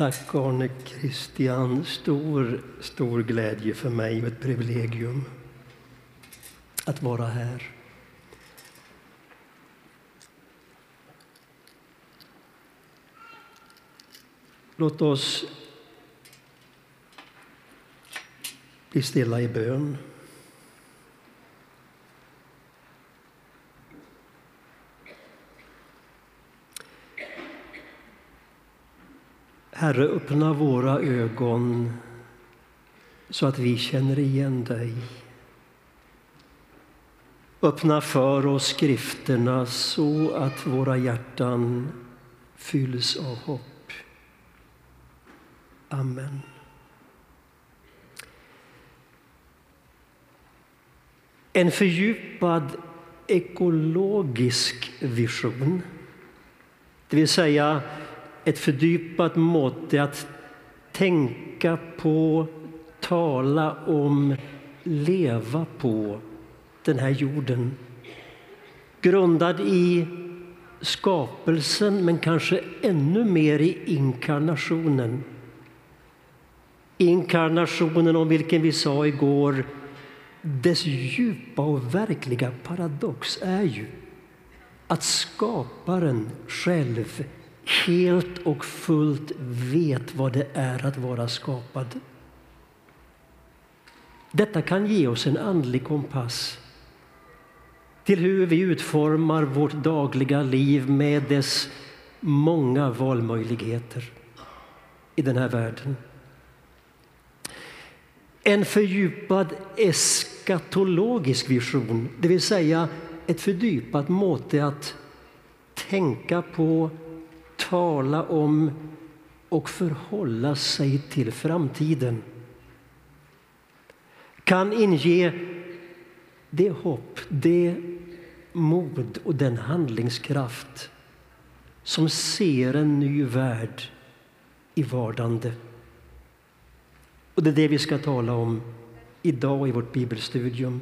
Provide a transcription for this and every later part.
Tack Arne Christian. Stor, stor glädje för mig och ett privilegium att vara här. Låt oss bli stilla i bön. Herre, öppna våra ögon så att vi känner igen dig. Öppna för oss skrifterna så att våra hjärtan fylls av hopp. Amen. En fördjupad ekologisk vision, det vill säga ett fördjupat mått är att tänka på, tala om, leva på den här jorden. Grundad i skapelsen, men kanske ännu mer i inkarnationen. Inkarnationen om vilken vi sa igår, dess djupa och verkliga paradox är ju att skaparen själv helt och fullt vet vad det är att vara skapad. Detta kan ge oss en andlig kompass till hur vi utformar vårt dagliga liv med dess många valmöjligheter i den här världen. En fördjupad eskatologisk vision, det vill säga ett fördjupat måte att tänka på tala om och förhålla sig till framtiden kan inge det hopp, det mod och den handlingskraft som ser en ny värld i vardande. Och det är det vi ska tala om idag i vårt bibelstudium.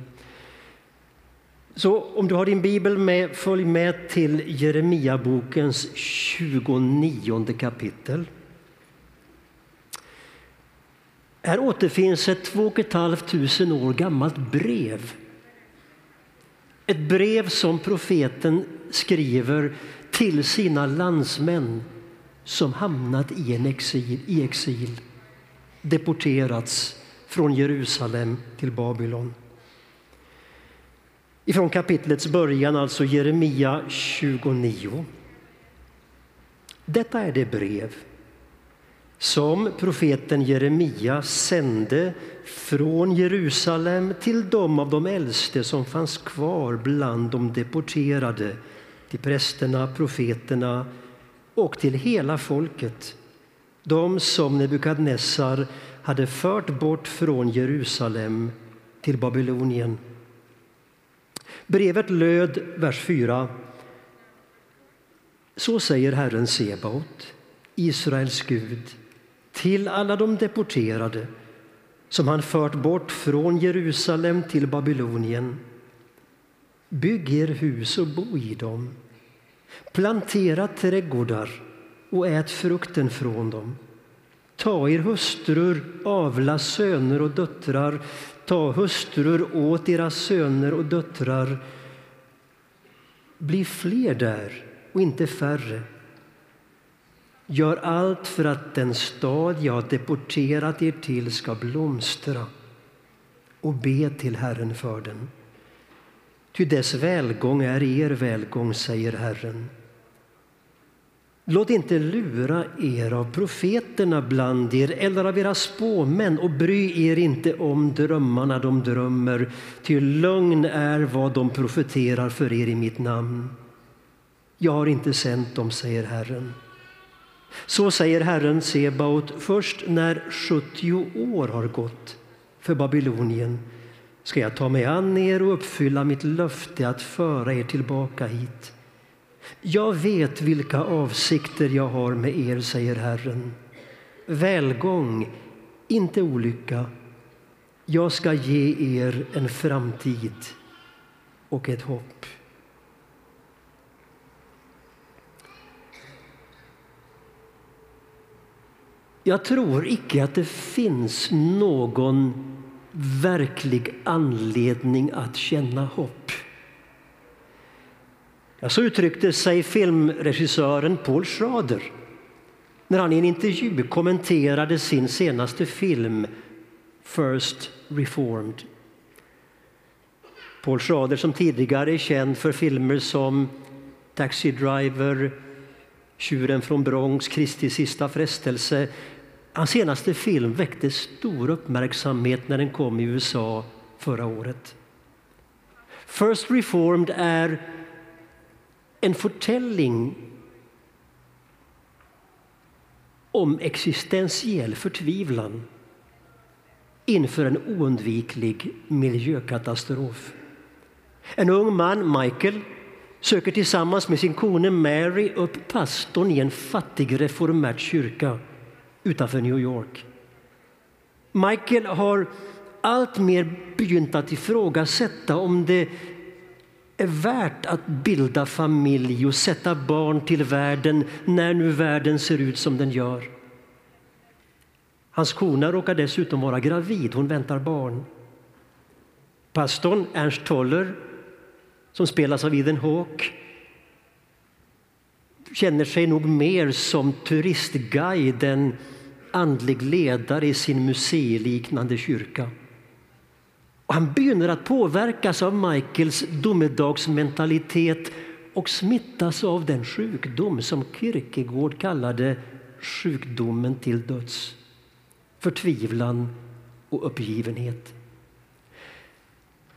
Så om du har din bibel med, följ med till Jeremiabokens 29 kapitel. Här återfinns ett två och ett halvt tusen år gammalt brev. Ett brev som profeten skriver till sina landsmän som hamnat i en exil, i exil deporterats från Jerusalem till Babylon. Ifrån kapitlets början, alltså Jeremia 29. Detta är det brev som profeten Jeremia sände från Jerusalem till de av de äldste som fanns kvar bland de deporterade, till prästerna, profeterna och till hela folket, de som Nebukadnessar hade fört bort från Jerusalem till Babylonien. Brevet löd, vers 4. Så säger Herren Sebaot, Israels Gud, till alla de deporterade som han fört bort från Jerusalem till Babylonien. Bygg er hus och bo i dem. Plantera trädgårdar och ät frukten från dem. Ta er hustrur, avla söner och döttrar, ta hustrur åt era söner och döttrar. Bli fler där och inte färre. Gör allt för att den stad jag har deporterat er till ska blomstra och be till Herren för den. Ty dess välgång är er välgång, säger Herren. Låt inte lura er av profeterna bland er eller av era spåmän och bry er inte om drömmarna de drömmer, ty lögn är vad de profeterar för er i mitt namn. Jag har inte sänt dem, säger Herren. Så säger Herren Sebaot, först när 70 år har gått för Babylonien ska jag ta mig an er och uppfylla mitt löfte att föra er tillbaka hit. Jag vet vilka avsikter jag har med er, säger Herren. Välgång, inte olycka. Jag ska ge er en framtid och ett hopp. Jag tror icke att det finns någon verklig anledning att känna hopp. Ja, så uttryckte sig filmregissören Paul Schrader när han i en intervju kommenterade sin senaste film First Reformed. Paul Schrader som tidigare är känd för filmer som Taxi Driver, Tjuren från Bronx, Kristi sista frestelse. Hans senaste film väckte stor uppmärksamhet när den kom i USA förra året. First Reformed är en förtälling om existentiell förtvivlan inför en oundviklig miljökatastrof. En ung man, Michael, söker tillsammans med sin kone Mary upp pastorn i en fattig reformert kyrka utanför New York. Michael har alltmer begynt att ifrågasätta om det är värt att bilda familj och sätta barn till världen när nu världen ser ut som den gör. Hans kona råkar dessutom vara gravid, hon väntar barn. Pastorn Ernst Toller, som spelas av Eden Hawke känner sig nog mer som turistguide än andlig ledare i sin museiliknande kyrka. Och han begynner att påverkas av Michaels domedagsmentalitet och smittas av den sjukdom som Kierkegaard kallade sjukdomen till döds. Förtvivlan och uppgivenhet.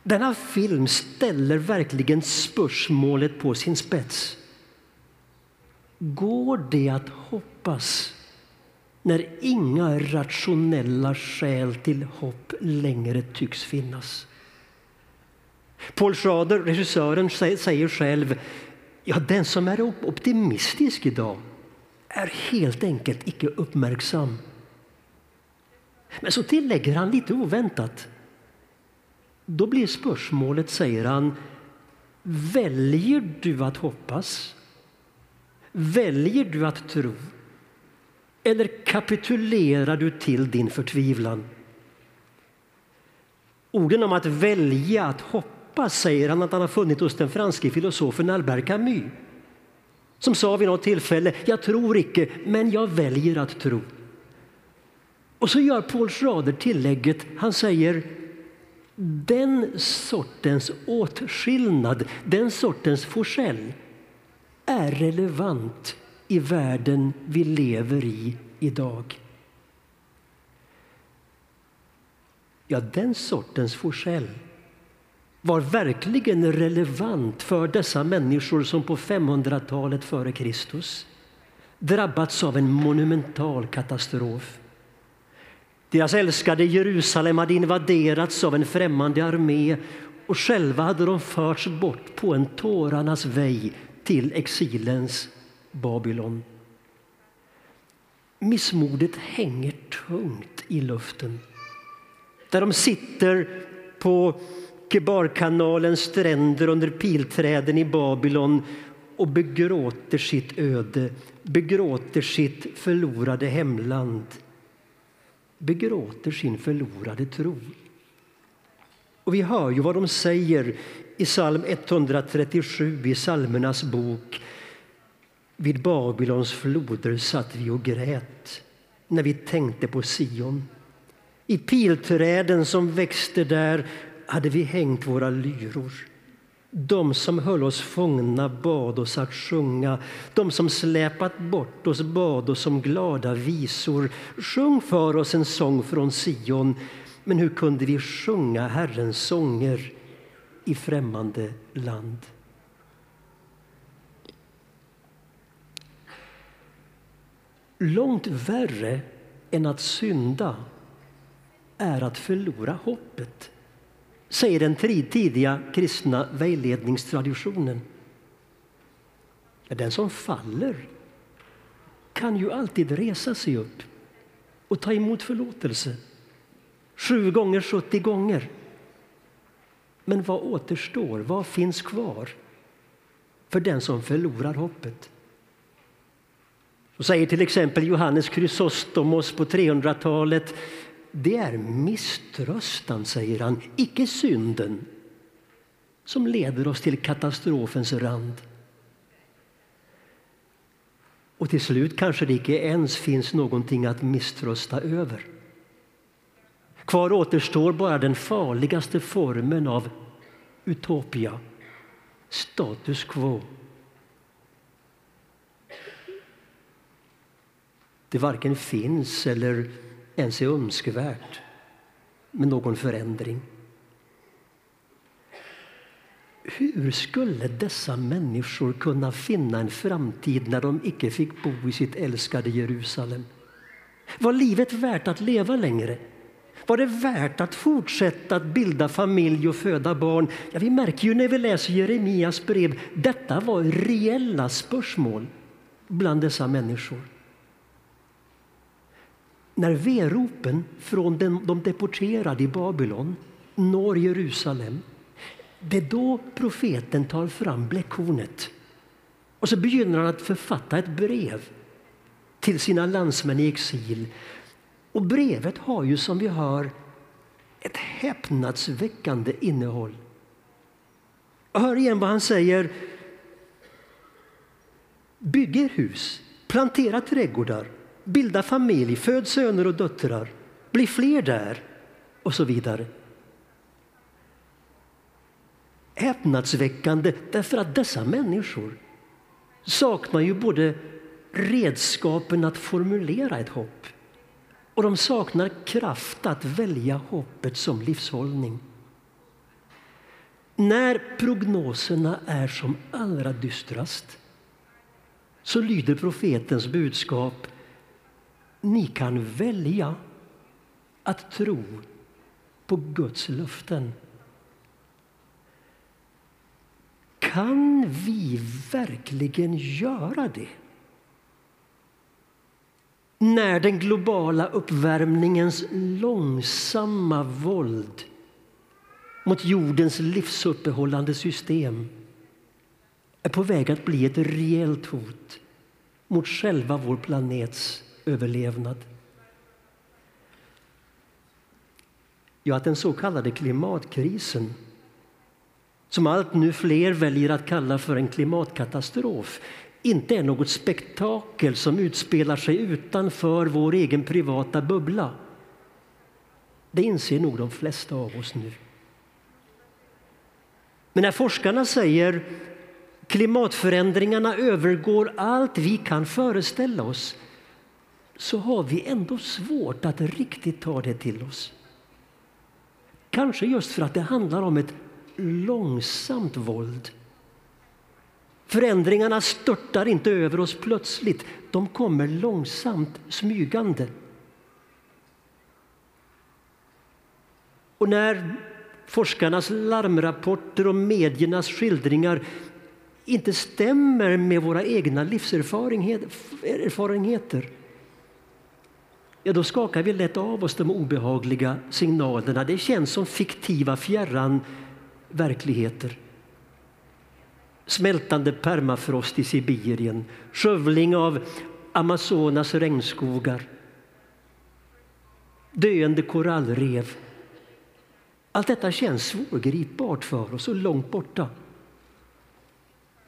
Denna film ställer verkligen spörsmålet på sin spets. Går det att hoppas när inga rationella skäl till hopp längre tycks finnas. Paul Schrader, regissören, säger själv ja, den som är optimistisk idag är helt enkelt icke uppmärksam. Men så tillägger han lite oväntat. Då blir spörsmålet, säger han, väljer du att hoppas? Väljer du att tro? Eller kapitulerar du till din förtvivlan? Orden om att välja att hoppas säger han att han har funnit hos den franske filosofen Albert Camus som sa vid något tillfälle jag tror icke, men jag väljer att tro. Och så gör Paul Schrader tillägget, han säger den sortens åtskillnad, den sortens forsell är relevant i världen vi lever i idag. Ja, den sortens Forsell var verkligen relevant för dessa människor som på 500-talet före Kristus drabbats av en monumental katastrof. Deras älskade Jerusalem hade invaderats av en främmande armé och själva hade de förts bort på en tårarnas väg till exilens Babylon. Missmodet hänger tungt i luften. Där de sitter på Kebarkanalens stränder under pilträden i Babylon och begråter sitt öde, begråter sitt förlorade hemland begråter sin förlorade tro. Och vi hör ju vad de säger i psalm 137 i psalmernas bok. Vid Babylons floder satt vi och grät när vi tänkte på Sion. I pilträden som växte där hade vi hängt våra lyror. De som höll oss fångna bad oss att sjunga. De som släpat bort oss bad oss om glada visor. Sjung för oss en sång från Sion. Men hur kunde vi sjunga Herrens sånger i främmande land? Långt värre än att synda är att förlora hoppet, säger den tidiga kristna vägledningstraditionen. Den som faller kan ju alltid resa sig upp och ta emot förlåtelse. Sju gånger, 70 gånger. Men vad återstår? Vad finns kvar för den som förlorar hoppet? Så säger till exempel Johannes Chrysostomos på 300-talet det är misströstan, säger han, icke synden som leder oss till katastrofens rand. Och till slut kanske det icke ens finns någonting att misströsta över. Kvar återstår bara den farligaste formen av utopia, status quo. Det varken finns eller ens är önskvärt med någon förändring. Hur skulle dessa människor kunna finna en framtid när de icke fick bo i sitt älskade Jerusalem? Var livet värt att leva längre? Var det värt att fortsätta att bilda familj och föda barn? Ja, vi märker ju när vi läser Jeremias brev, detta var reella spörsmål bland dessa människor. När veropen från de deporterade i Babylon når Jerusalem det är då profeten tar fram bläckhornet och så begynner han att författa ett brev till sina landsmän i exil. Och brevet har ju som vi hör ett häpnadsväckande innehåll. hör igen vad han säger. Bygg er hus, plantera trädgårdar, bilda familj, föd söner och döttrar, bli fler där och så vidare häpnadsväckande därför att dessa människor saknar ju både redskapen att formulera ett hopp och de saknar kraft att välja hoppet som livshållning. När prognoserna är som allra dystrast så lyder profetens budskap ni kan välja att tro på Guds löften. Kan vi verkligen göra det? När den globala uppvärmningens långsamma våld mot jordens livsuppehållande system är på väg att bli ett reellt hot mot själva vår planets överlevnad. Ja, att den så kallade klimatkrisen som allt nu fler väljer att kalla för en klimatkatastrof inte är något spektakel som utspelar sig utanför vår egen privata bubbla. Det inser nog de flesta av oss nu. Men när forskarna säger klimatförändringarna övergår allt vi kan föreställa oss så har vi ändå svårt att riktigt ta det till oss. Kanske just för att det handlar om ett långsamt våld. Förändringarna störtar inte över oss plötsligt. De kommer långsamt, smygande. Och när forskarnas larmrapporter och mediernas skildringar inte stämmer med våra egna livserfarenheter ja, då skakar vi lätt av oss de obehagliga signalerna. Det känns som fiktiva fjärran verkligheter. Smältande permafrost i Sibirien, skövling av Amazonas regnskogar, döende korallrev. Allt detta känns svårgripbart för oss och långt borta.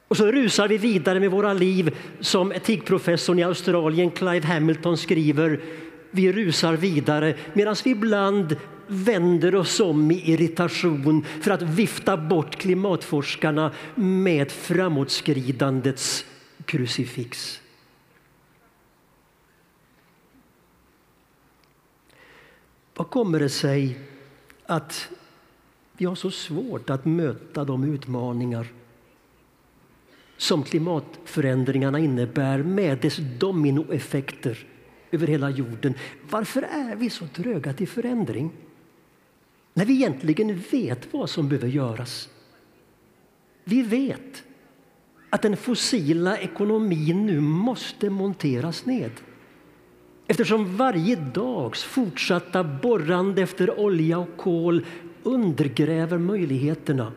Och så rusar vi vidare med våra liv som etikprofessorn i Australien Clive Hamilton skriver. Vi rusar vidare medan vi ibland vänder oss om i irritation för att vifta bort klimatforskarna med framåtskridandets krucifix. Vad kommer det sig att vi har så svårt att möta de utmaningar som klimatförändringarna innebär med dess dominoeffekter över hela jorden. Varför är vi så tröga till förändring? när vi egentligen vet vad som behöver göras. Vi vet att den fossila ekonomin nu måste monteras ned eftersom varje dags fortsatta borrande efter olja och kol undergräver möjligheterna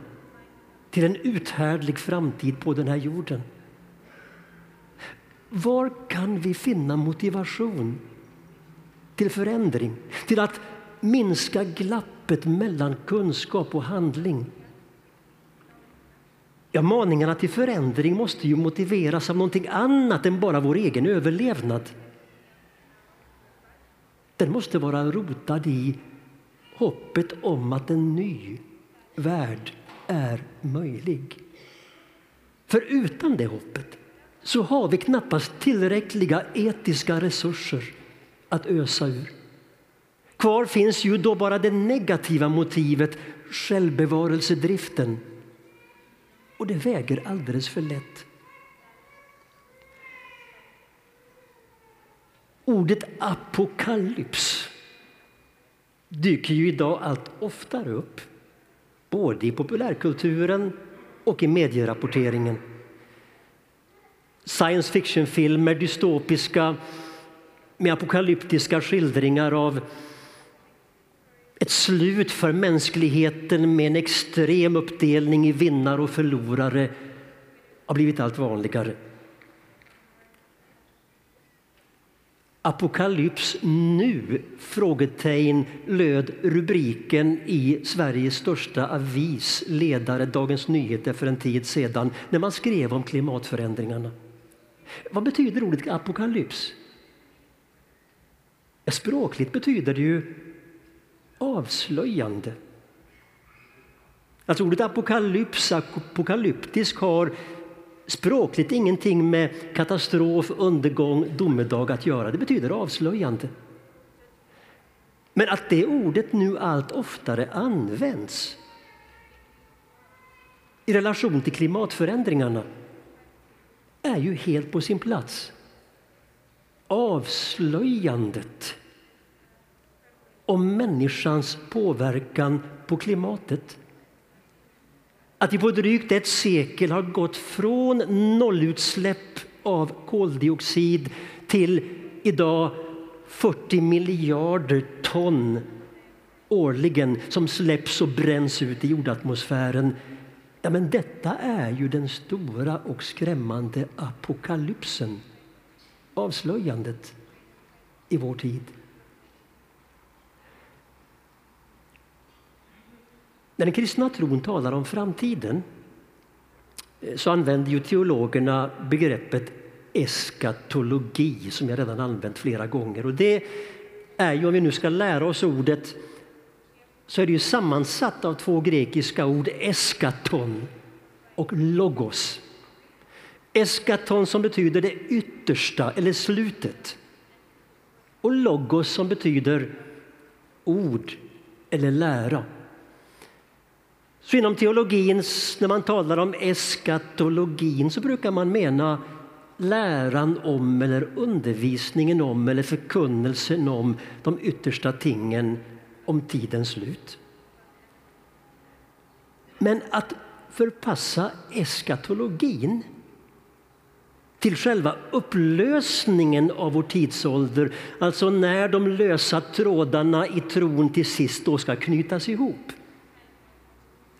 till en uthärdlig framtid på den här jorden. Var kan vi finna motivation till förändring, till att minska glappet mellan kunskap och handling? Ja, maningarna till förändring måste ju motiveras av någonting annat än bara vår egen överlevnad. Den måste vara rotad i hoppet om att en ny värld är möjlig. För utan det hoppet så har vi knappast tillräckliga etiska resurser att ösa ur. Kvar finns ju då bara det negativa motivet, självbevarelsedriften. Och det väger alldeles för lätt. Ordet apokalyps dyker ju idag allt oftare upp både i populärkulturen och i medierapporteringen. Science fiction-filmer, dystopiska med apokalyptiska skildringar av ett slut för mänskligheten med en extrem uppdelning i vinnare och förlorare har blivit allt vanligare. Apokalyps nu? frågetecken löd rubriken i Sveriges största avis, ledare Dagens Nyheter för en tid sedan när man skrev om klimatförändringarna. Vad betyder ordet apokalyps? Språkligt betyder det ju avslöjande. Alltså ordet apokalyps, apokalyptisk, har språkligt ingenting med katastrof, undergång, domedag att göra. Det betyder avslöjande. Men att det ordet nu allt oftare används i relation till klimatförändringarna är ju helt på sin plats. Avslöjandet om människans påverkan på klimatet. Att vi på drygt ett sekel har gått från nollutsläpp av koldioxid till idag 40 miljarder ton årligen som släpps och bränns ut i jordatmosfären. Ja, men detta är ju den stora och skrämmande apokalypsen, avslöjandet i vår tid. När den kristna tron talar om framtiden eh, så använder ju teologerna begreppet eskatologi som jag redan använt flera gånger. Och det är ju, om vi nu ska lära oss ordet, så är det ju sammansatt av två grekiska ord, eskaton och logos. Eskaton som betyder det yttersta eller slutet. Och logos som betyder ord eller lära. Så inom teologin, när man talar om eskatologin, så brukar man mena läran om eller undervisningen om eller förkunnelsen om de yttersta tingen om tidens slut. Men att förpassa eskatologin till själva upplösningen av vår tidsålder, alltså när de lösa trådarna i tron till sist då ska knytas ihop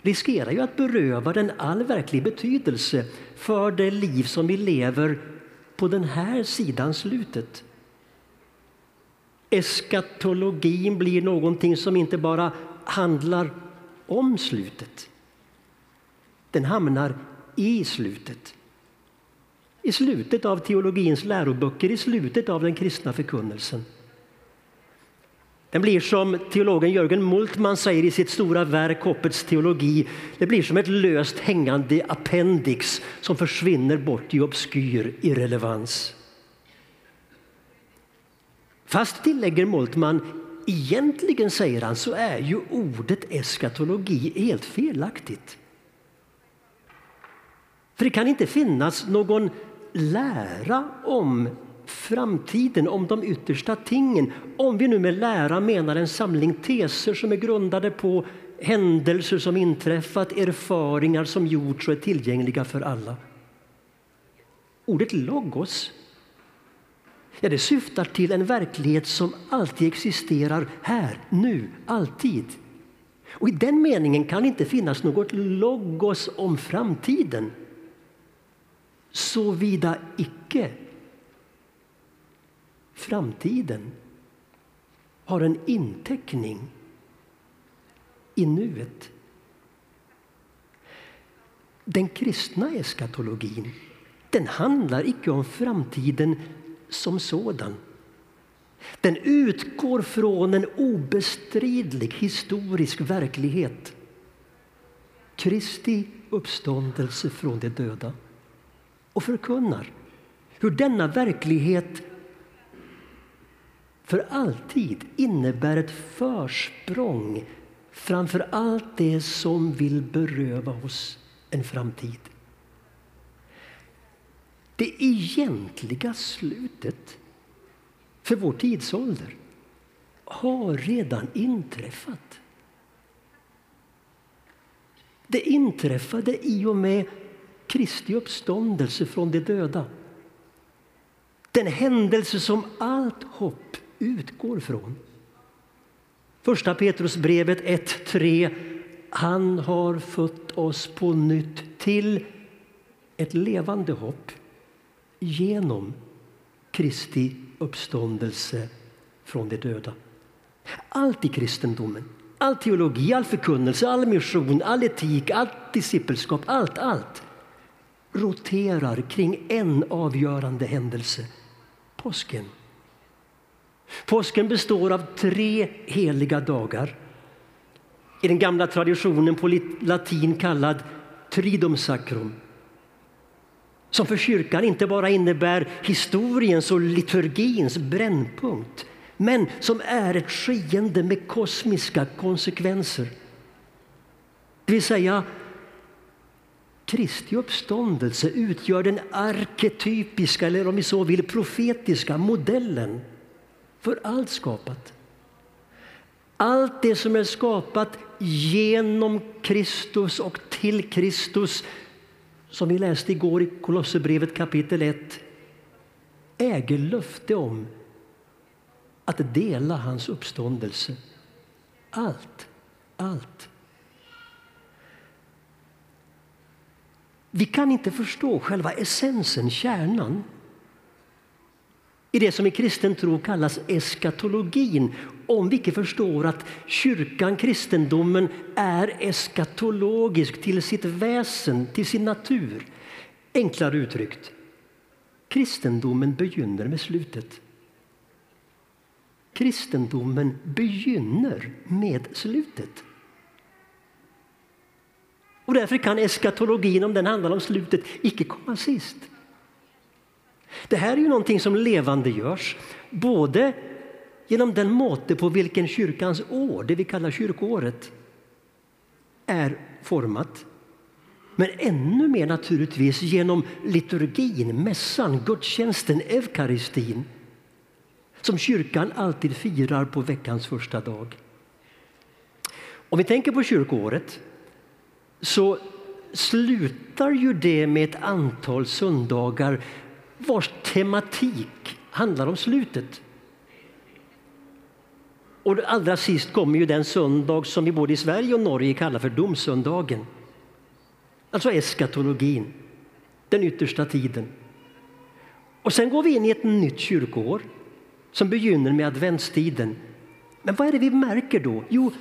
riskerar ju att beröva den all verklig betydelse för det liv som vi lever på den här sidan slutet. Eskatologin blir någonting som inte bara handlar om slutet. Den hamnar i slutet. I slutet av teologins läroböcker, i slutet av den kristna förkunnelsen. Den blir som teologen Jörgen Multman säger i sitt stora verk Hoppets teologi, det blir som ett löst hängande appendix som försvinner bort i obskyr irrelevans. Fast, tillägger Moltmann, egentligen säger han så är ju ordet eskatologi helt felaktigt. För det kan inte finnas någon lära om framtiden, om de yttersta tingen. Om vi nu med lära menar en samling teser som är grundade på händelser som inträffat, erfaringar som gjorts och är tillgängliga för alla. Ordet logos ja, det syftar till en verklighet som alltid existerar här, nu, alltid. Och I den meningen kan det inte finnas något logos om framtiden såvida icke framtiden har en inteckning i nuet. Den kristna eskatologin den handlar icke om framtiden som sådan. Den utgår från en obestridlig historisk verklighet. Kristi uppståndelse från de döda och förkunnar hur denna verklighet för alltid innebär ett försprång framför allt det som vill beröva oss en framtid. Det egentliga slutet för vår tidsålder har redan inträffat. Det inträffade i och med Kristi uppståndelse från de döda. Den händelse som allt hopp utgår från. Första Petrusbrevet 1.3. Han har fött oss på nytt till ett levande hopp genom Kristi uppståndelse från de döda. Allt i kristendomen, all teologi, all förkunnelse, all mission, all etik, allt discipelskap, allt, allt roterar kring en avgörande händelse, påsken. Påsken består av tre heliga dagar. I den gamla traditionen på latin kallad Tridum sacrum som för kyrkan inte bara innebär historiens och liturgins brännpunkt men som är ett skeende med kosmiska konsekvenser. Det vill säga, Kristi uppståndelse utgör den arketypiska, eller om vi så vill profetiska modellen för allt skapat. Allt det som är skapat genom Kristus och till Kristus som vi läste igår i Kolosserbrevet kapitel 1 äger löfte om att dela hans uppståndelse. Allt, allt. Vi kan inte förstå själva essensen, kärnan i det som i kristen tro kallas eskatologin om vi inte förstår att kyrkan, kristendomen, är eskatologisk till sitt väsen, till sin natur. Enklare uttryckt, kristendomen begynner med slutet. Kristendomen begynner med slutet. Och därför kan eskatologin, om den handlar om slutet, icke komma sist. Det här är ju någonting som levandegörs både genom den måte på vilken kyrkans år, det vi kallar kyrkoåret, är format. Men ännu mer naturligtvis genom liturgin, mässan, gudstjänsten, eukaristin som kyrkan alltid firar på veckans första dag. Om vi tänker på kyrkoåret så slutar ju det med ett antal söndagar vars tematik handlar om slutet. Och allra sist kommer ju den söndag som vi både i Sverige och Norge kallar för domsöndagen. Alltså eskatologin, den yttersta tiden. Och sen går vi in i ett nytt kyrkoår som begynner med adventstiden. Men vad är det vi märker då? Jo,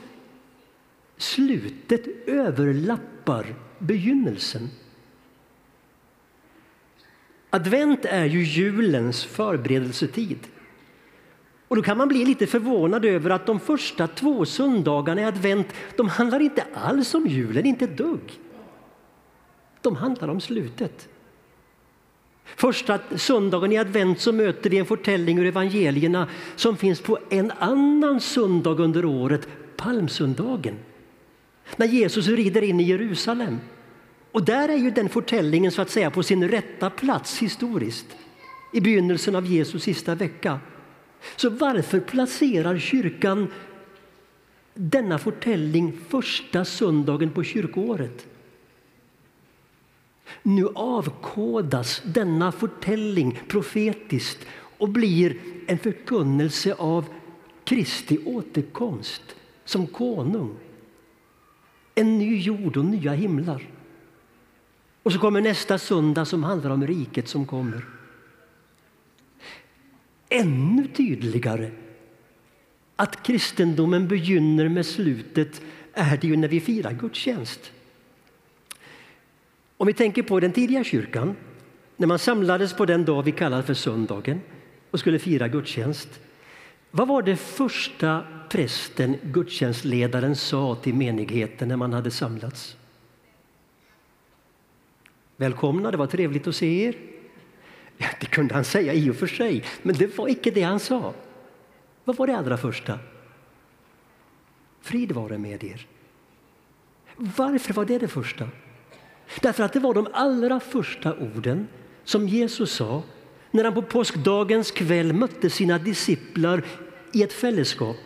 slutet överlappar begynnelsen. Advent är ju julens förberedelsetid. Och då kan man bli lite förvånad över att de första två söndagarna i advent de handlar inte alls om julen, inte ett dugg. De handlar om slutet. Första söndagen i advent så möter vi en förtällning ur evangelierna som finns på en annan söndag under året, palmsöndagen. När Jesus rider in i Jerusalem. Och där är ju den förtällningen så att säga på sin rätta plats historiskt i begynnelsen av Jesus sista vecka. Så varför placerar kyrkan denna förtällning första söndagen på kyrkoåret? Nu avkodas denna förtällning profetiskt och blir en förkunnelse av Kristi återkomst som konung. En ny jord och nya himlar. Och så kommer nästa söndag som handlar om riket som kommer ännu tydligare att kristendomen begynner med slutet är det ju när vi firar gudstjänst. Om vi tänker på den tidiga kyrkan, när man samlades på den dag vi kallar för söndagen och skulle fira gudstjänst. Vad var det första prästen, gudstjänstledaren, sa till menigheten när man hade samlats? Välkomna, det var trevligt att se er. Ja, det kunde han säga i och för sig, men det var icke det han sa. Vad var det allra första? Frid vare med er. Varför var det det första? Därför att det var de allra första orden som Jesus sa när han på påskdagens kväll mötte sina disciplar i ett fällskap.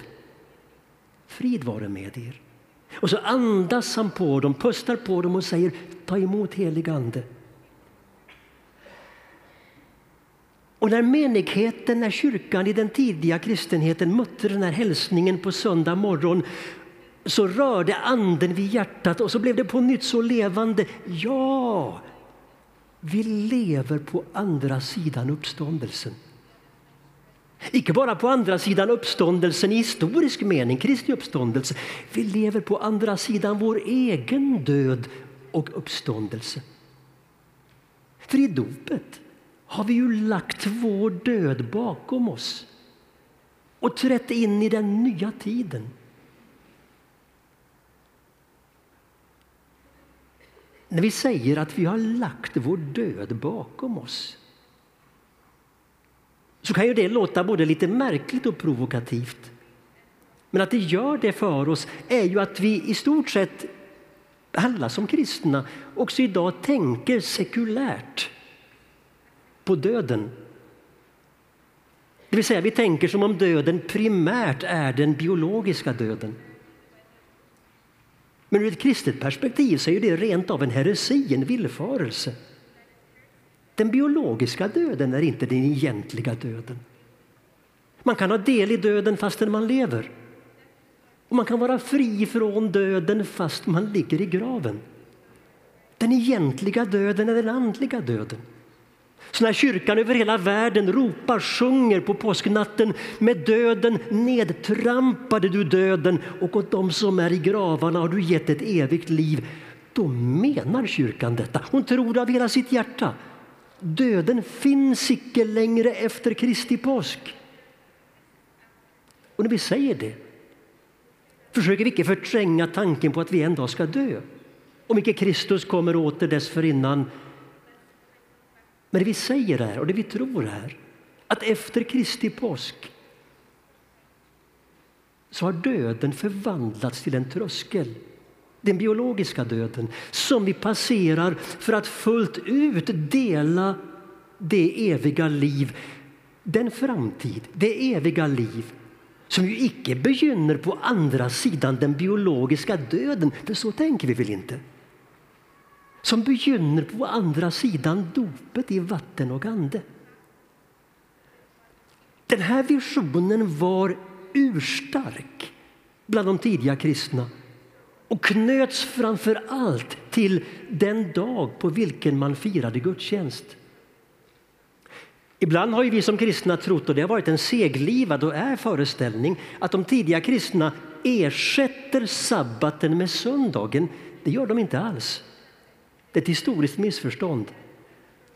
Frid vare med er. Och så andas han på dem, pustar på dem och säger ta emot helig ande. Och när menigheten, när kyrkan i den tidiga kristenheten mötte den här hälsningen på söndag morgon så rörde anden vid hjärtat och så blev det på nytt så levande. Ja, vi lever på andra sidan uppståndelsen. Icke bara på andra sidan uppståndelsen i historisk mening, Kristi uppståndelse. Vi lever på andra sidan vår egen död och uppståndelse. För i dopet har vi ju lagt vår död bakom oss och trätt in i den nya tiden. När vi säger att vi har lagt vår död bakom oss så kan ju det låta både lite märkligt och provokativt. Men att det gör det för oss är ju att vi i stort sett alla som kristna också idag tänker sekulärt på döden. Det vill säga, vi tänker som om döden primärt är den biologiska döden. Men ur ett kristet perspektiv så är det rent av en heresi, en villfarelse. Den biologiska döden är inte den egentliga döden. Man kan ha del i döden fastän man lever. Och man kan vara fri från döden fast man ligger i graven. Den egentliga döden är den andliga döden. Så när kyrkan över hela världen ropar, sjunger på påsknatten med döden nedtrampade du döden och åt dem som är i gravarna har du gett ett evigt liv. Då menar kyrkan detta. Hon tror det av hela sitt hjärta. Döden finns icke längre efter Kristi påsk. Och när vi säger det försöker vi icke förtränga tanken på att vi en dag ska dö. Om icke Kristus kommer åter dessförinnan men det vi säger är, och det vi tror är, att efter Kristi påsk så har döden förvandlats till en tröskel. Den biologiska döden som vi passerar för att fullt ut dela det eviga liv, den framtid, det eviga liv som ju icke begynner på andra sidan den biologiska döden, för så tänker vi väl inte? Som begynner på andra sidan dopet i vatten och ande. Den här visionen var urstark bland de tidiga kristna och knöts framför allt till den dag på vilken man firade gudstjänst. Ibland har vi som kristna trott, och det har varit en seglivad och är föreställning, att de tidiga kristna ersätter sabbaten med söndagen. Det gör de inte alls. Det är ett historiskt missförstånd.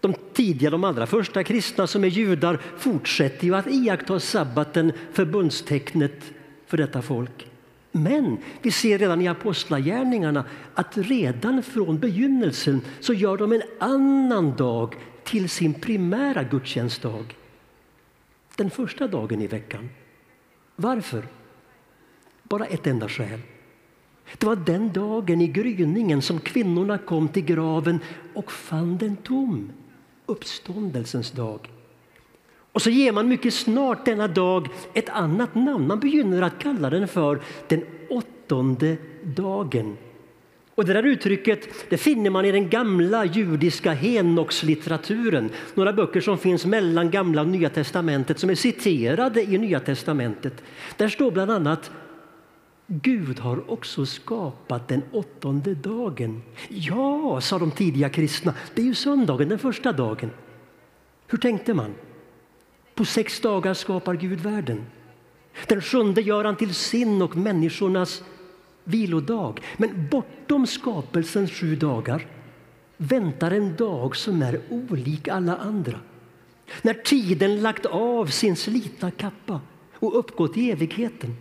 De tidiga, de allra första kristna som är judar fortsätter ju att iaktta sabbaten, förbundstecknet för detta folk. Men vi ser redan i apostlagärningarna att redan från begynnelsen så gör de en annan dag till sin primära gudstjänstdag. Den första dagen i veckan. Varför? Bara ett enda skäl. Det var den dagen i gryningen som kvinnorna kom till graven och fann den tom. Uppståndelsens dag. Och så ger man mycket snart denna dag ett annat namn. Man begynner att kalla den för den åttonde dagen. Och det där uttrycket det finner man i den gamla judiska Henokslitteraturen. Några böcker som finns mellan gamla och nya testamentet som är citerade i nya testamentet. Där står bland annat Gud har också skapat den åttonde dagen. Ja, sa de tidiga kristna, det är ju söndagen, den första dagen. Hur tänkte man? På sex dagar skapar Gud världen. Den sjunde gör han till sin och människornas vilodag. Men bortom skapelsens sju dagar väntar en dag som är olik alla andra. När tiden lagt av sin slitna kappa och uppgått i evigheten.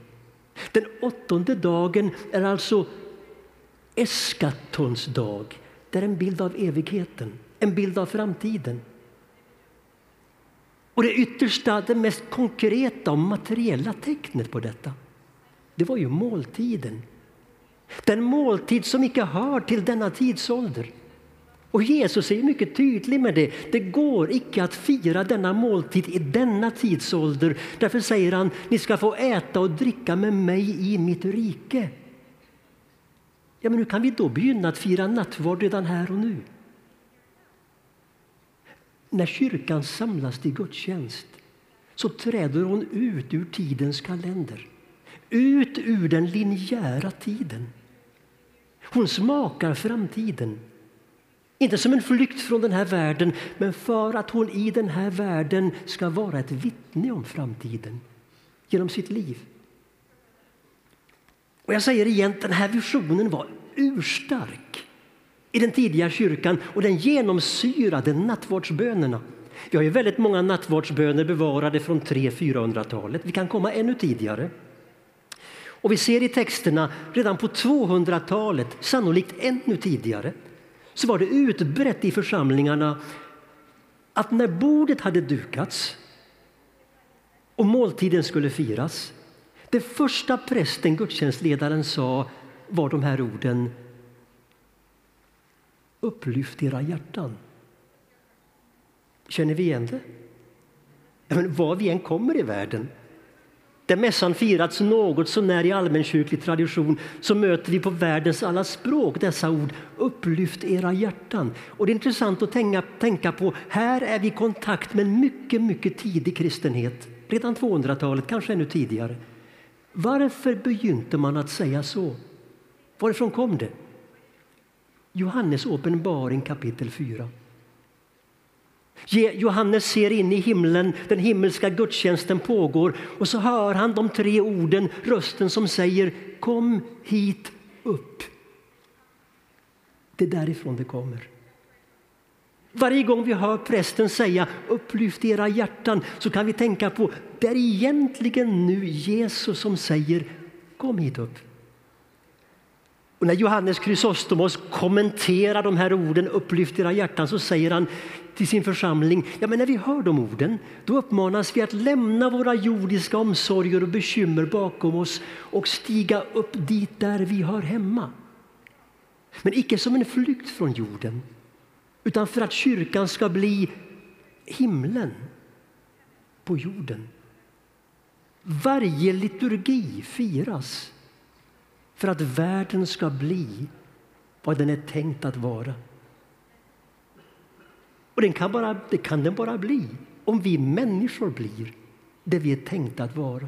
Den åttonde dagen är alltså eskatons dag. Det är en bild av evigheten, en bild av framtiden. Och det yttersta, det mest konkreta och materiella tecknet på detta, det var ju måltiden. Den måltid som icke hör till denna tidsålder. Och Jesus är mycket tydlig med det. Det går icke att fira denna måltid i denna tidsålder. Därför säger han, ni ska få äta och dricka med mig i mitt rike. Ja, men hur kan vi då begynna att fira nattvard redan här och nu? När kyrkan samlas till gudstjänst så träder hon ut ur tidens kalender. Ut ur den linjära tiden. Hon smakar framtiden. Inte som en flykt från den här världen, men för att hon i den här världen ska vara ett vittne om framtiden genom sitt liv. Och jag säger igen, den här visionen var urstark i den tidiga kyrkan och den genomsyrade nattvardsbönerna. Vi har ju väldigt många nattvardsböner bevarade från 300-400-talet. Vi kan komma ännu tidigare. Och vi ser i texterna redan på 200-talet, sannolikt ännu tidigare, så var det utbrett i församlingarna att när bordet hade dukats och måltiden skulle firas, det första prästen, gudstjänstledaren, sa var de här orden Upplyft era hjärtan. Känner vi igen det? Men var vi än kommer i världen där mässan firats något så när i allmänkyrklig tradition så möter vi på världens alla språk dessa ord Upplyft era hjärtan. Och det är intressant att tänka, tänka på, här är vi i kontakt med en mycket, mycket tidig kristenhet. Redan 200-talet, kanske ännu tidigare. Varför begynte man att säga så? Varifrån kom det? Johannes åpenbaring kapitel 4. Johannes ser in i himlen, den himmelska gudstjänsten pågår och så hör han de tre orden, rösten som säger Kom hit upp. Det är därifrån det kommer. Varje gång vi hör prästen säga upplyft era hjärtan så kan vi tänka på det är egentligen nu Jesus som säger kom hit upp. Och när Johannes Chrysostomos kommenterar de här orden, upplyft era hjärtan, så säger han till sin församling, ja men när vi hör de orden, då uppmanas vi att lämna våra jordiska omsorger och bekymmer bakom oss och stiga upp dit där vi hör hemma. Men icke som en flykt från jorden, utan för att kyrkan ska bli himlen på jorden. Varje liturgi firas för att världen ska bli vad den är tänkt att vara. Och den kan bara, det kan den bara bli om vi människor blir det vi är tänkta att vara.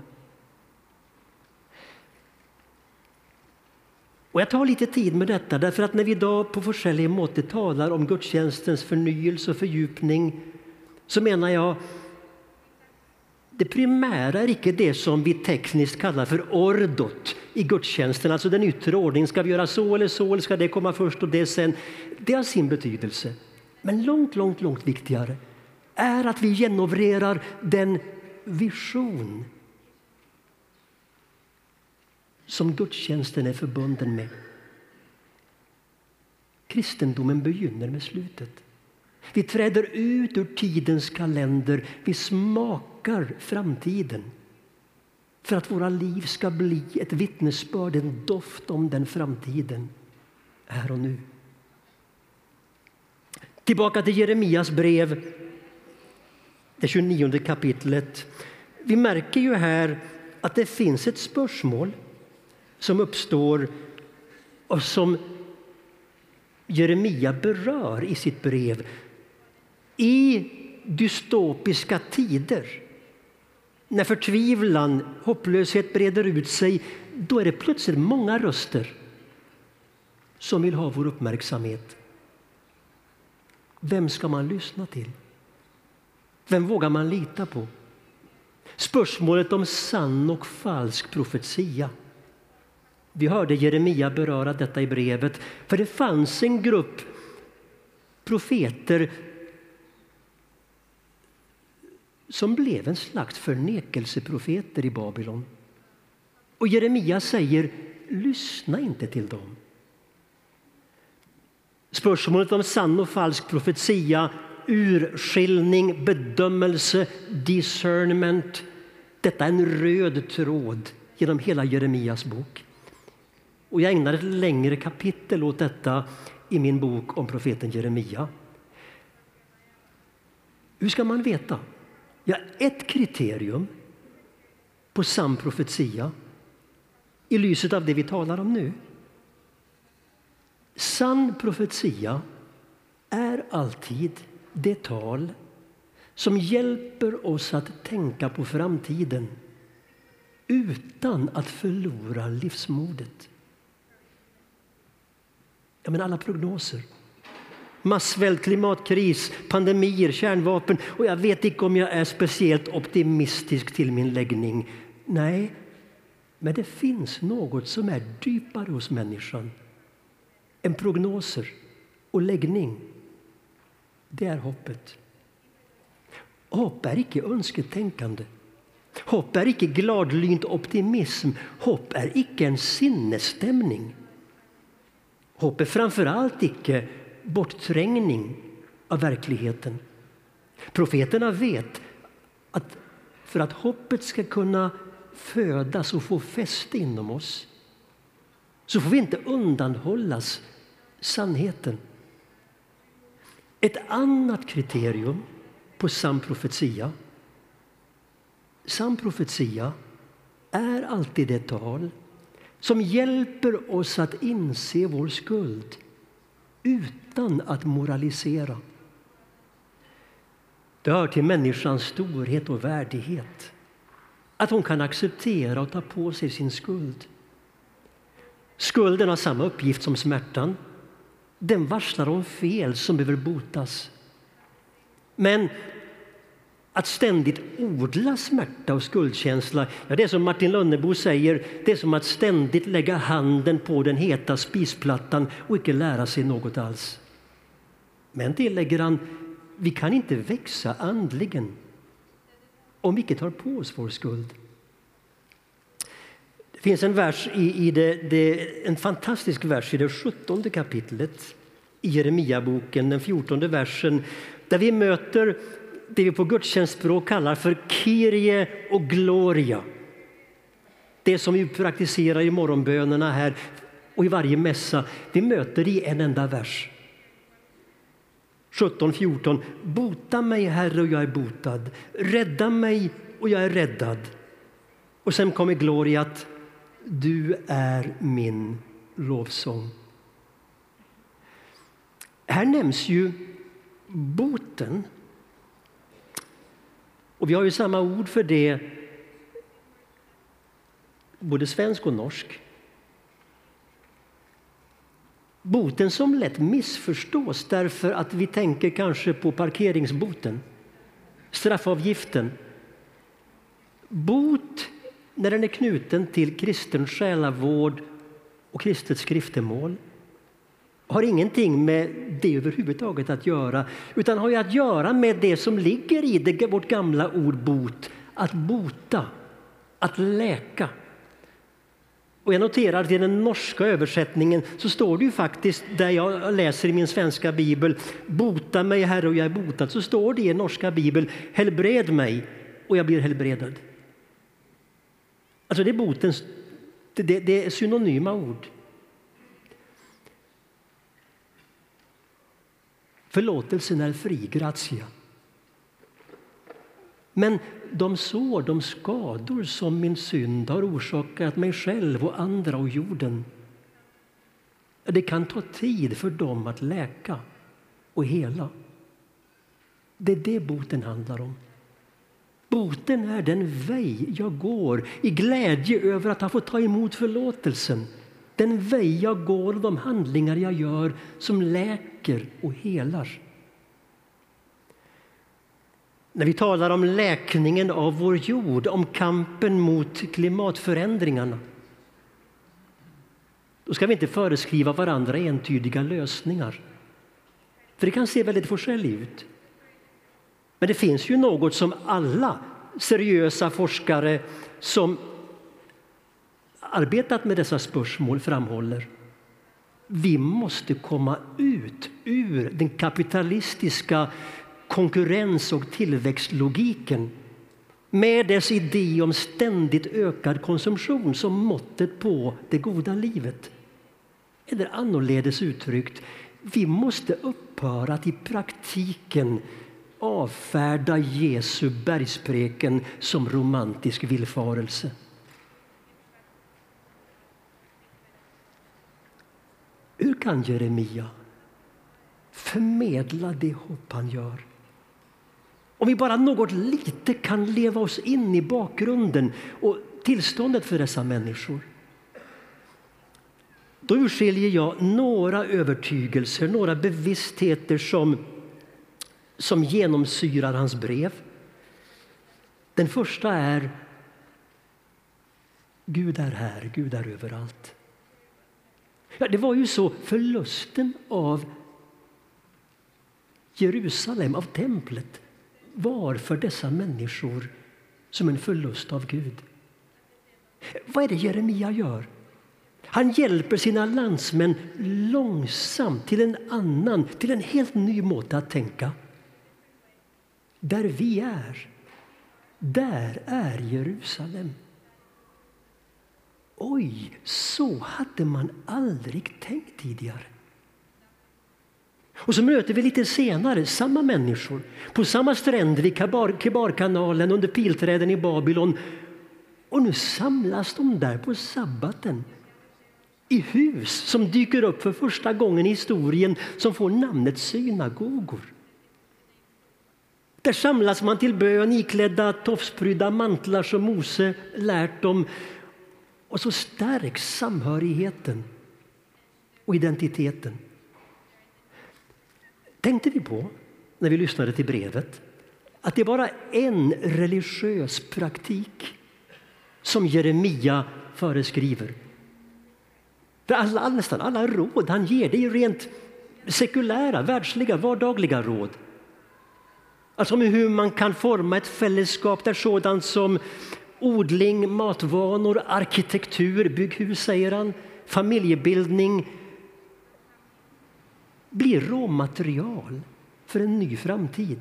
Och jag tar lite tid med detta, därför att när vi idag på Forsell måte talar om gudstjänstens förnyelse och fördjupning så menar jag det primära är icke det som vi tekniskt kallar för ordot i gudstjänsten, alltså den yttre ordningen. Ska vi göra så eller så, eller ska det komma först och det sen? Det har sin betydelse. Men långt, långt, långt viktigare är att vi genomrerar den vision som gudstjänsten är förbunden med. Kristendomen begynner med slutet. Vi träder ut ur tidens kalender, vi smakar framtiden för att våra liv ska bli ett vittnesbörd, en doft om den framtiden här och nu. Tillbaka till Jeremias brev, det 29 kapitlet. Vi märker ju här att det finns ett spörsmål som uppstår och som Jeremia berör i sitt brev. I dystopiska tider, när förtvivlan, hopplöshet breder ut sig, då är det plötsligt många röster som vill ha vår uppmärksamhet. Vem ska man lyssna till? Vem vågar man lita på? Spörsmålet om sann och falsk profetia. Vi hörde Jeremia beröra detta i brevet, för det fanns en grupp profeter som blev en slags förnekelseprofeter i Babylon. Och Jeremia säger, lyssna inte till dem. Spörsmålet om sann och falsk profetia, urskiljning, bedömelse, discernment. Detta är en röd tråd genom hela Jeremias bok. Och jag ägnar ett längre kapitel åt detta i min bok om profeten Jeremia. Hur ska man veta? Ja, ett kriterium på sann profetia i lyset av det vi talar om nu. Sann profetia är alltid det tal som hjälper oss att tänka på framtiden utan att förlora livsmodet. Ja, men alla prognoser. Massvält, klimatkris, pandemier, kärnvapen. Och jag vet inte om jag är speciellt optimistisk till min läggning. Nej, men det finns något som är djupare hos människan än prognoser och läggning. Det är hoppet. Hopp är icke önsketänkande. Hopp är icke gladlynt optimism. Hopp är icke en sinnesstämning. Hopp är framför allt icke bortträngning av verkligheten. Profeterna vet att för att hoppet ska kunna födas och få fäste inom oss så får vi inte undanhållas sannheten. Ett annat kriterium på sann profetia Sann profetia är alltid det tal som hjälper oss att inse vår skuld utan att moralisera. Det hör till människans storhet och värdighet att hon kan acceptera och ta på sig sin skuld. Skulden har samma uppgift som smärtan. Den varslar om fel som behöver botas. Men att ständigt odla smärta och skuldkänsla, ja, det är som Martin Lönnebo säger, det är som att ständigt lägga handen på den heta spisplattan och icke lära sig något alls. Men tillägger han, vi kan inte växa andligen om vi icke tar på oss vår skuld. Det finns en vers i, i det, det, en fantastisk vers i det sjuttonde kapitlet i Jeremiaboken, den fjortonde versen, där vi möter det vi på gudstjänstspråk kallar för Kyrie och Gloria. Det som vi praktiserar i morgonbönerna här och i varje mässa, vi möter i en enda vers. 17-14. Bota mig, Herre, och jag är botad. Rädda mig, och jag är räddad. Och sen kommer gloriat du är min lovsång. Här nämns ju boten och vi har ju samma ord för det, både svensk och norsk. Boten som lätt missförstås därför att vi tänker kanske på parkeringsboten, straffavgiften. Bot, när den är knuten till kristen själavård och kristet skriftemål, har ingenting med det överhuvudtaget att göra utan har att göra med det som ligger i det, vårt gamla ord bot. Att bota, att läka. Och jag noterar att i den norska översättningen så står det ju faktiskt, där jag läser i min svenska bibel, bota mig Herre och jag är botad, så står det i den norska bibel, helbred mig och jag blir helbredad. Alltså det är botens, det, det är synonyma ord. Förlåtelsen är fri, gratia. Men de sår, de skador som min synd har orsakat mig själv och andra och jorden det kan ta tid för dem att läka och hela. Det är det boten handlar om. Boten är den väg jag går i glädje över att ha fått ta emot förlåtelsen den väg jag går och de handlingar jag gör som läker och helar. När vi talar om läkningen av vår jord, om kampen mot klimatförändringarna då ska vi inte föreskriva varandra entydiga lösningar. För det kan se väldigt forskälligt ut. Men det finns ju något som alla seriösa forskare som arbetat med dessa spörsmål framhåller. Vi måste komma ut ur den kapitalistiska konkurrens och tillväxtlogiken med dess idé om ständigt ökad konsumtion som måttet på det goda livet. Eller annorledes uttryckt, vi måste upphöra att i praktiken avfärda Jesu bergspreken som romantisk villfarelse. Hur kan Jeremia förmedla det hopp han gör? Om vi bara något lite kan leva oss in i bakgrunden och tillståndet för dessa människor. Då urskiljer jag några övertygelser, några bevisstheter som, som genomsyrar hans brev. Den första är Gud är här, Gud är överallt. Ja, det var ju så, förlusten av Jerusalem, av templet var för dessa människor som en förlust av Gud. Vad är det Jeremia gör? Han hjälper sina landsmän långsamt till en annan, till en helt ny måte att tänka. Där vi är, där är Jerusalem. Oj, så hade man aldrig tänkt tidigare. Och så möter vi lite senare samma människor på samma stränder vid Kebarkanalen under pilträden i Babylon. Och nu samlas de där på sabbaten i hus som dyker upp för första gången i historien som får namnet synagogor. Där samlas man till bön iklädda tofsprydda mantlar som Mose lärt dem. Och så stärks samhörigheten och identiteten. Tänkte vi på, när vi lyssnade till brevet, att det är bara en religiös praktik som Jeremia föreskriver för alla, nästan alla råd han ger det är rent sekulära, världsliga, vardagliga råd. Alltså om hur man kan forma ett fällskap där sådant som odling, matvanor, arkitektur, bygghus, säger han, familjebildning blir råmaterial för en ny framtid.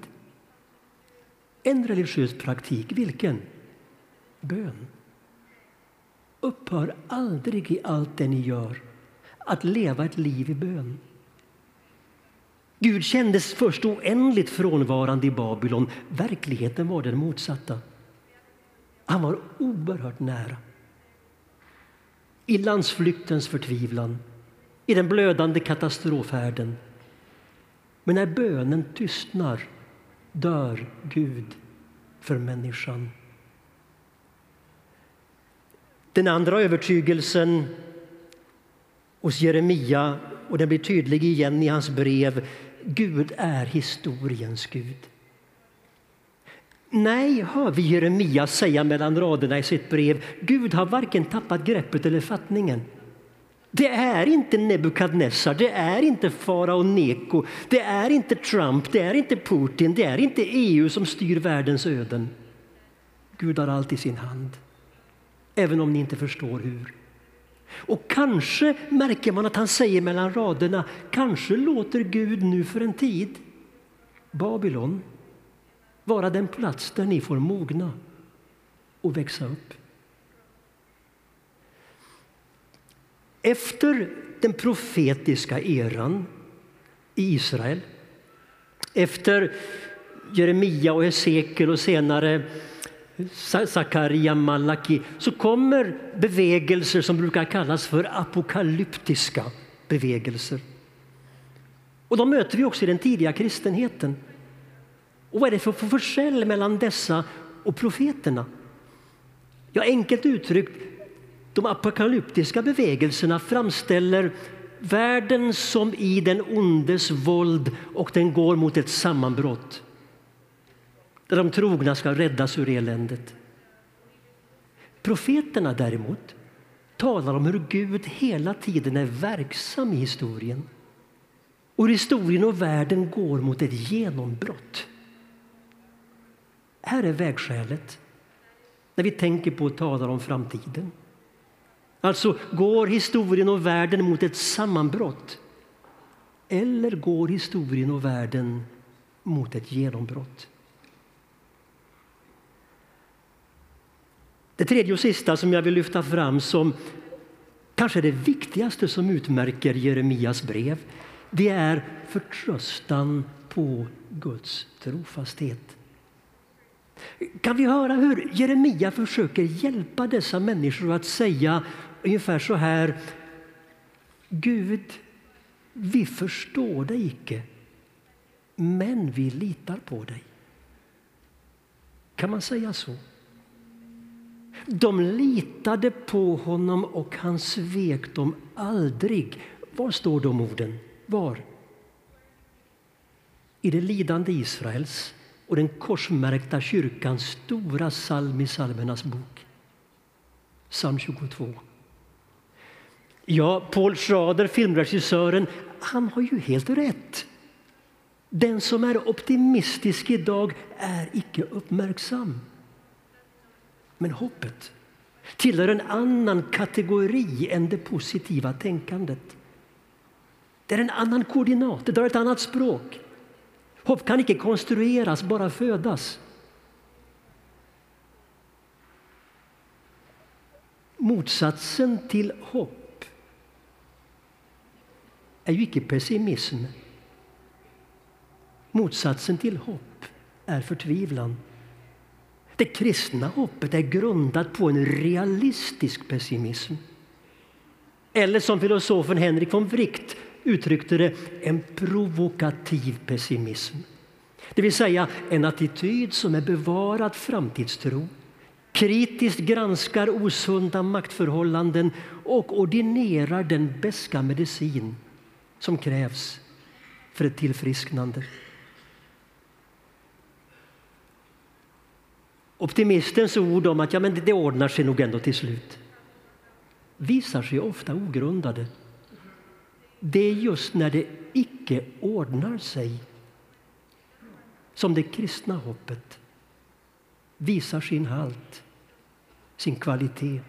En religiös praktik, vilken? Bön. Upphör aldrig i allt det ni gör att leva ett liv i bön. Gud kändes först oändligt frånvarande i Babylon. Verkligheten var den motsatta. Han var oerhört nära. I landsflyktens förtvivlan, i den blödande katastrofhärden. Men när bönen tystnar dör Gud för människan. Den andra övertygelsen hos Jeremia, och den blir tydlig igen i hans brev, Gud är historiens Gud. Nej, hör vi Jeremia säga mellan raderna i sitt brev. Gud har varken tappat greppet eller fattningen. Det är inte Nebukadnessar, det är inte farao Neko, det är inte Trump, det är inte Putin, det är inte EU som styr världens öden. Gud har allt i sin hand även om ni inte förstår hur. Och kanske märker man att han säger mellan raderna, kanske låter Gud nu för en tid Babylon vara den plats där ni får mogna och växa upp. Efter den profetiska eran i Israel, efter Jeremia och Hesekiel och senare Sakaria, Malaki, så kommer bevägelser som brukar kallas för apokalyptiska bevägelser. Och de möter vi också i den tidiga kristenheten. Och vad är det för förskäll mellan dessa och profeterna? Ja, enkelt uttryckt, de apokalyptiska bevägelserna framställer världen som i den ondes våld och den går mot ett sammanbrott där de trogna ska räddas ur eländet. Profeterna däremot talar om hur Gud hela tiden är verksam i historien. Och historien och världen går mot ett genombrott. Här är vägskälet när vi tänker på och talar om framtiden. Alltså, går historien och världen mot ett sammanbrott? Eller går historien och världen mot ett genombrott? Det tredje och sista som jag vill lyfta fram som kanske det viktigaste som utmärker Jeremias brev det är förtröstan på Guds trofasthet. Kan vi höra hur Jeremia försöker hjälpa dessa människor att säga ungefär så här. Gud, vi förstår dig icke, men vi litar på dig. Kan man säga så? De litade på honom och han svek dem aldrig. Var står de orden? Var? I det lidande Israels och den korsmärkta kyrkans stora psalm i psalmernas bok. Psalm 22. Ja, Paul Schrader, filmregissören, han har ju helt rätt. Den som är optimistisk idag är icke uppmärksam. Men hoppet tillhör en annan kategori än det positiva tänkandet. Det är en annan koordinat, det drar ett annat språk. Hopp kan icke konstrueras, bara födas. Motsatsen till hopp är ju icke pessimism. Motsatsen till hopp är förtvivlan. Det kristna hoppet är grundat på en realistisk pessimism. Eller som filosofen Henrik von Wright uttryckte det, en provokativ pessimism. Det vill säga en attityd som är bevarad framtidstro kritiskt granskar osunda maktförhållanden och ordinerar den beska medicin som krävs för ett tillfrisknande. Optimistens ord om att ja, men det ordnar sig nog ändå till slut visar sig ofta ogrundade. Det är just när det icke ordnar sig som det kristna hoppet visar sin halt, sin kvalitet.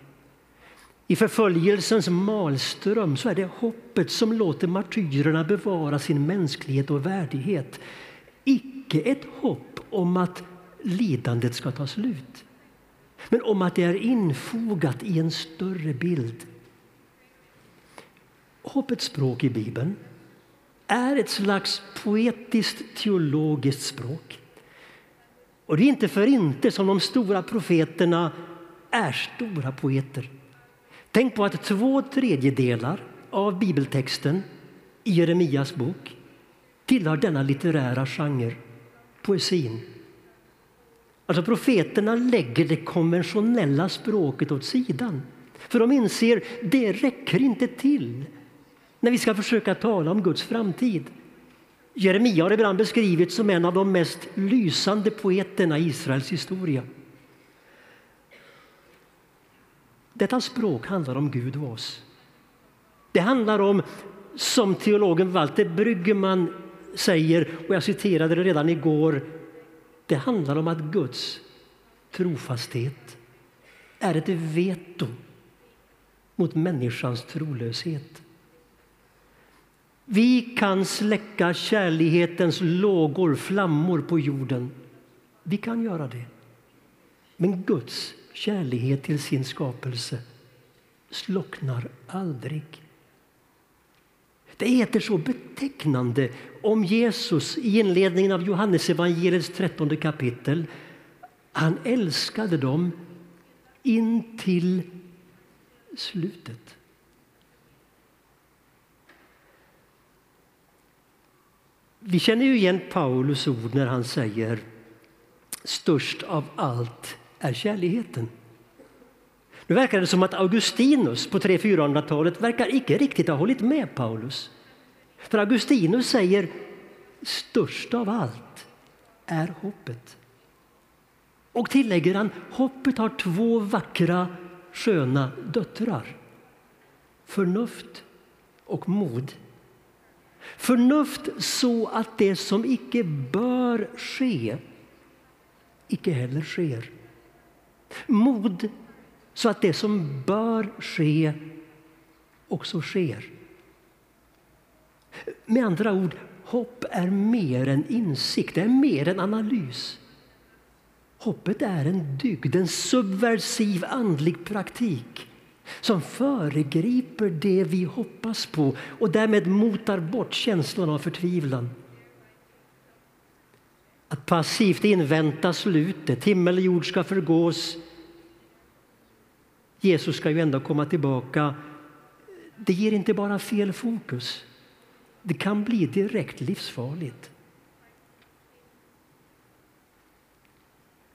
I förföljelsens malström så är det hoppet som låter martyrerna bevara sin mänsklighet och värdighet. Icke ett hopp om att lidandet ska ta slut men om att det är infogat i en större bild. Hoppets språk i Bibeln är ett slags poetiskt teologiskt språk. Och det är inte för inte som de stora profeterna är stora poeter. Tänk på att två tredjedelar av bibeltexten i Jeremias bok tillhör denna litterära genre, poesin. Alltså profeterna lägger det konventionella språket åt sidan. För de inser att det räcker inte till när vi ska försöka tala om Guds framtid. Jeremia har ibland beskrivits som en av de mest lysande poeterna i Israels historia. Detta språk handlar om Gud och oss. Det handlar om, som teologen Walter Brüggemann säger, och jag citerade det redan igår, det handlar om att Guds trofasthet är ett veto mot människans trolöshet. Vi kan släcka kärlighetens lågor, flammor på jorden. Vi kan göra det. Men Guds kärlighet till sin skapelse slocknar aldrig. Det heter så betecknande om Jesus i inledningen av Johannes evangeliets trettonde kapitel. Han älskade dem in till slutet. Vi känner ju igen Paulus ord när han säger störst av allt är kärligheten. Nu verkar det som att Augustinus på 300-400-talet verkar icke riktigt ha hållit med Paulus. För Augustinus säger störst av allt är hoppet. Och tillägger han, hoppet har två vackra, sköna döttrar. Förnuft och mod. Förnuft så att det som icke bör ske icke heller sker. Mod så att det som bör ske också sker. Med andra ord, hopp är mer än insikt, det är mer än analys. Hoppet är en dygd, en subversiv andlig praktik som föregriper det vi hoppas på och därmed motar bort känslan av förtvivlan. Att passivt invänta slutet, himmel och jord ska förgås. Jesus ska ju ändå komma tillbaka. Det ger inte bara fel fokus. Det kan bli direkt livsfarligt.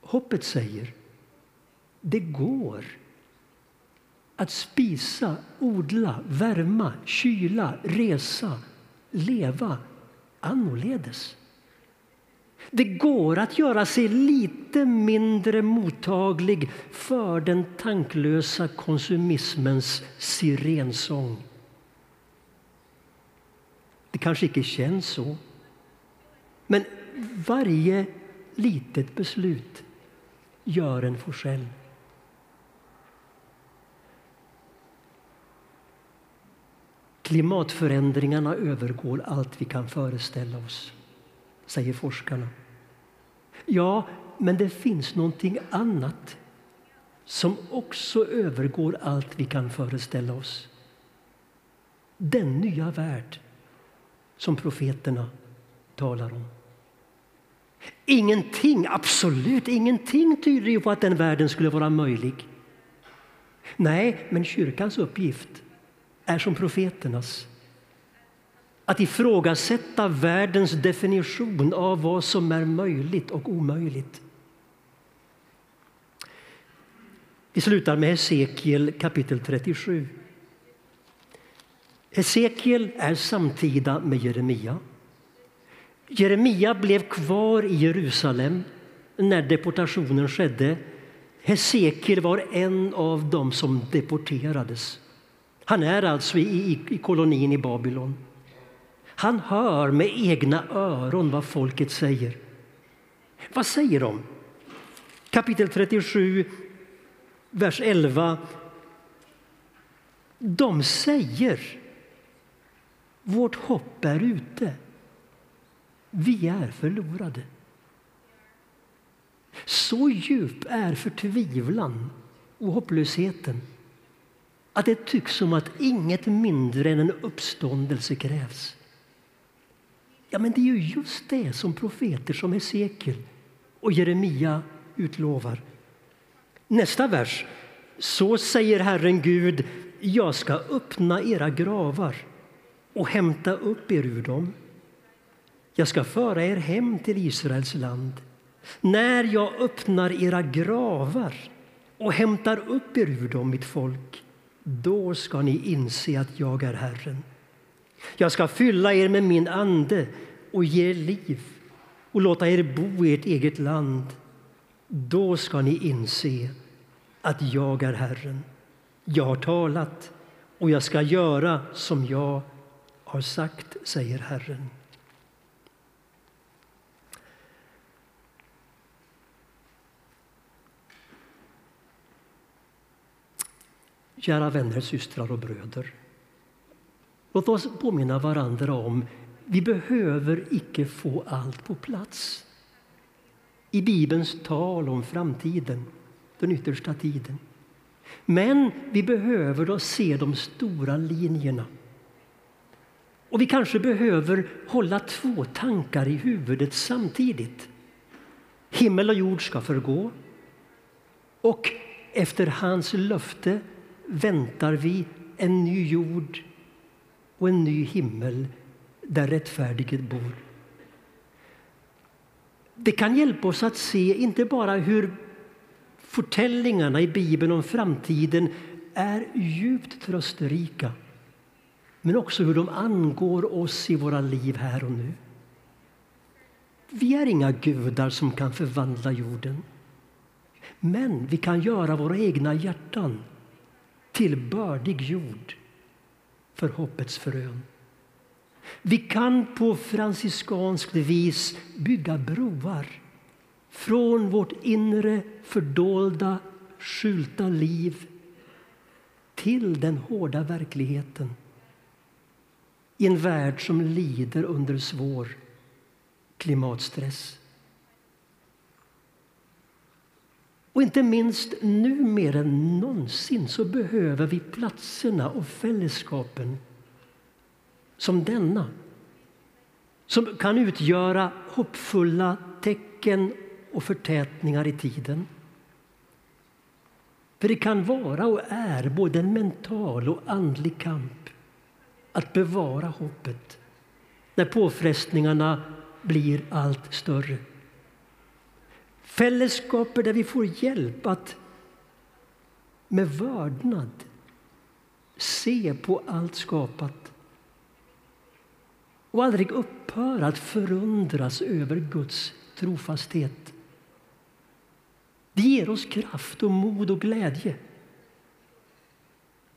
Hoppet säger det går att spisa, odla, värma, kyla, resa, leva annorledes. Det går att göra sig lite mindre mottaglig för den tanklösa konsumismens sirensång. Det kanske inte känns så. Men varje litet beslut gör en forsell. Klimatförändringarna övergår allt vi kan föreställa oss, säger forskarna. Ja, men det finns någonting annat som också övergår allt vi kan föreställa oss. Den nya värld som profeterna talar om. Ingenting, absolut ingenting tyder på att den världen skulle vara möjlig. Nej, men kyrkans uppgift är som profeternas. Att ifrågasätta världens definition av vad som är möjligt och omöjligt. Vi slutar med Hesekiel kapitel 37. Hesekiel är samtida med Jeremia. Jeremia blev kvar i Jerusalem när deportationen skedde. Hesekiel var en av dem som deporterades. Han är alltså i, i, i kolonin i Babylon. Han hör med egna öron vad folket säger. Vad säger de? Kapitel 37, vers 11. De säger vårt hopp är ute. Vi är förlorade. Så djup är förtvivlan och hopplösheten att det tycks som att inget mindre än en uppståndelse krävs. Ja, men det är ju just det som profeter som Hesekiel och Jeremia utlovar. Nästa vers. Så säger Herren Gud, jag ska öppna era gravar och hämta upp er ur dem. Jag ska föra er hem till Israels land. När jag öppnar era gravar och hämtar upp er ur dem, mitt folk, då ska ni inse att jag är Herren. Jag ska fylla er med min ande och ge er liv och låta er bo i ert eget land. Då ska ni inse att jag är Herren. Jag har talat och jag ska göra som jag har sagt, säger Herren. Kära vänner, systrar och bröder. Låt oss påminna varandra om vi behöver icke få allt på plats i Bibelns tal om framtiden, den yttersta tiden. Men vi behöver då se de stora linjerna. Och vi kanske behöver hålla två tankar i huvudet samtidigt. Himmel och jord ska förgå och efter hans löfte väntar vi en ny jord och en ny himmel där rättfärdighet bor. Det kan hjälpa oss att se inte bara hur förtällningarna i Bibeln om framtiden är djupt trösterika men också hur de angår oss i våra liv här och nu. Vi är inga gudar som kan förvandla jorden. Men vi kan göra våra egna hjärtan till bördig jord för hoppets frön. Vi kan på franciskanskt vis bygga broar från vårt inre fördolda, skylta liv till den hårda verkligheten i en värld som lider under svår klimatstress. Och inte minst nu mer än någonsin så behöver vi platserna och fällskapen som denna som kan utgöra hoppfulla tecken och förtätningar i tiden. För det kan vara och är både en mental och andlig kamp att bevara hoppet när påfrestningarna blir allt större. Fällskaper där vi får hjälp att med vördnad se på allt skapat och aldrig upphöra att förundras över Guds trofasthet. Det ger oss kraft och mod och glädje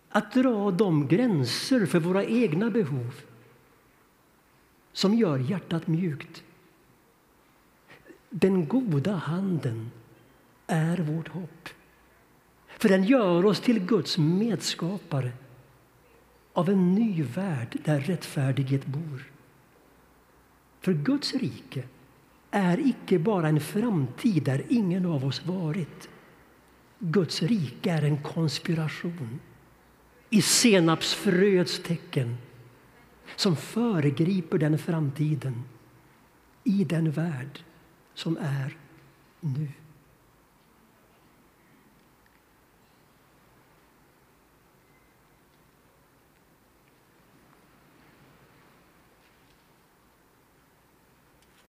att dra de gränser för våra egna behov som gör hjärtat mjukt. Den goda handen är vårt hopp. För den gör oss till Guds medskapare av en ny värld där rättfärdighet bor. För Guds rike är icke bara en framtid där ingen av oss varit. Guds rike är en konspiration i senapsfröets tecken som föregriper den framtiden i den värld som är nu.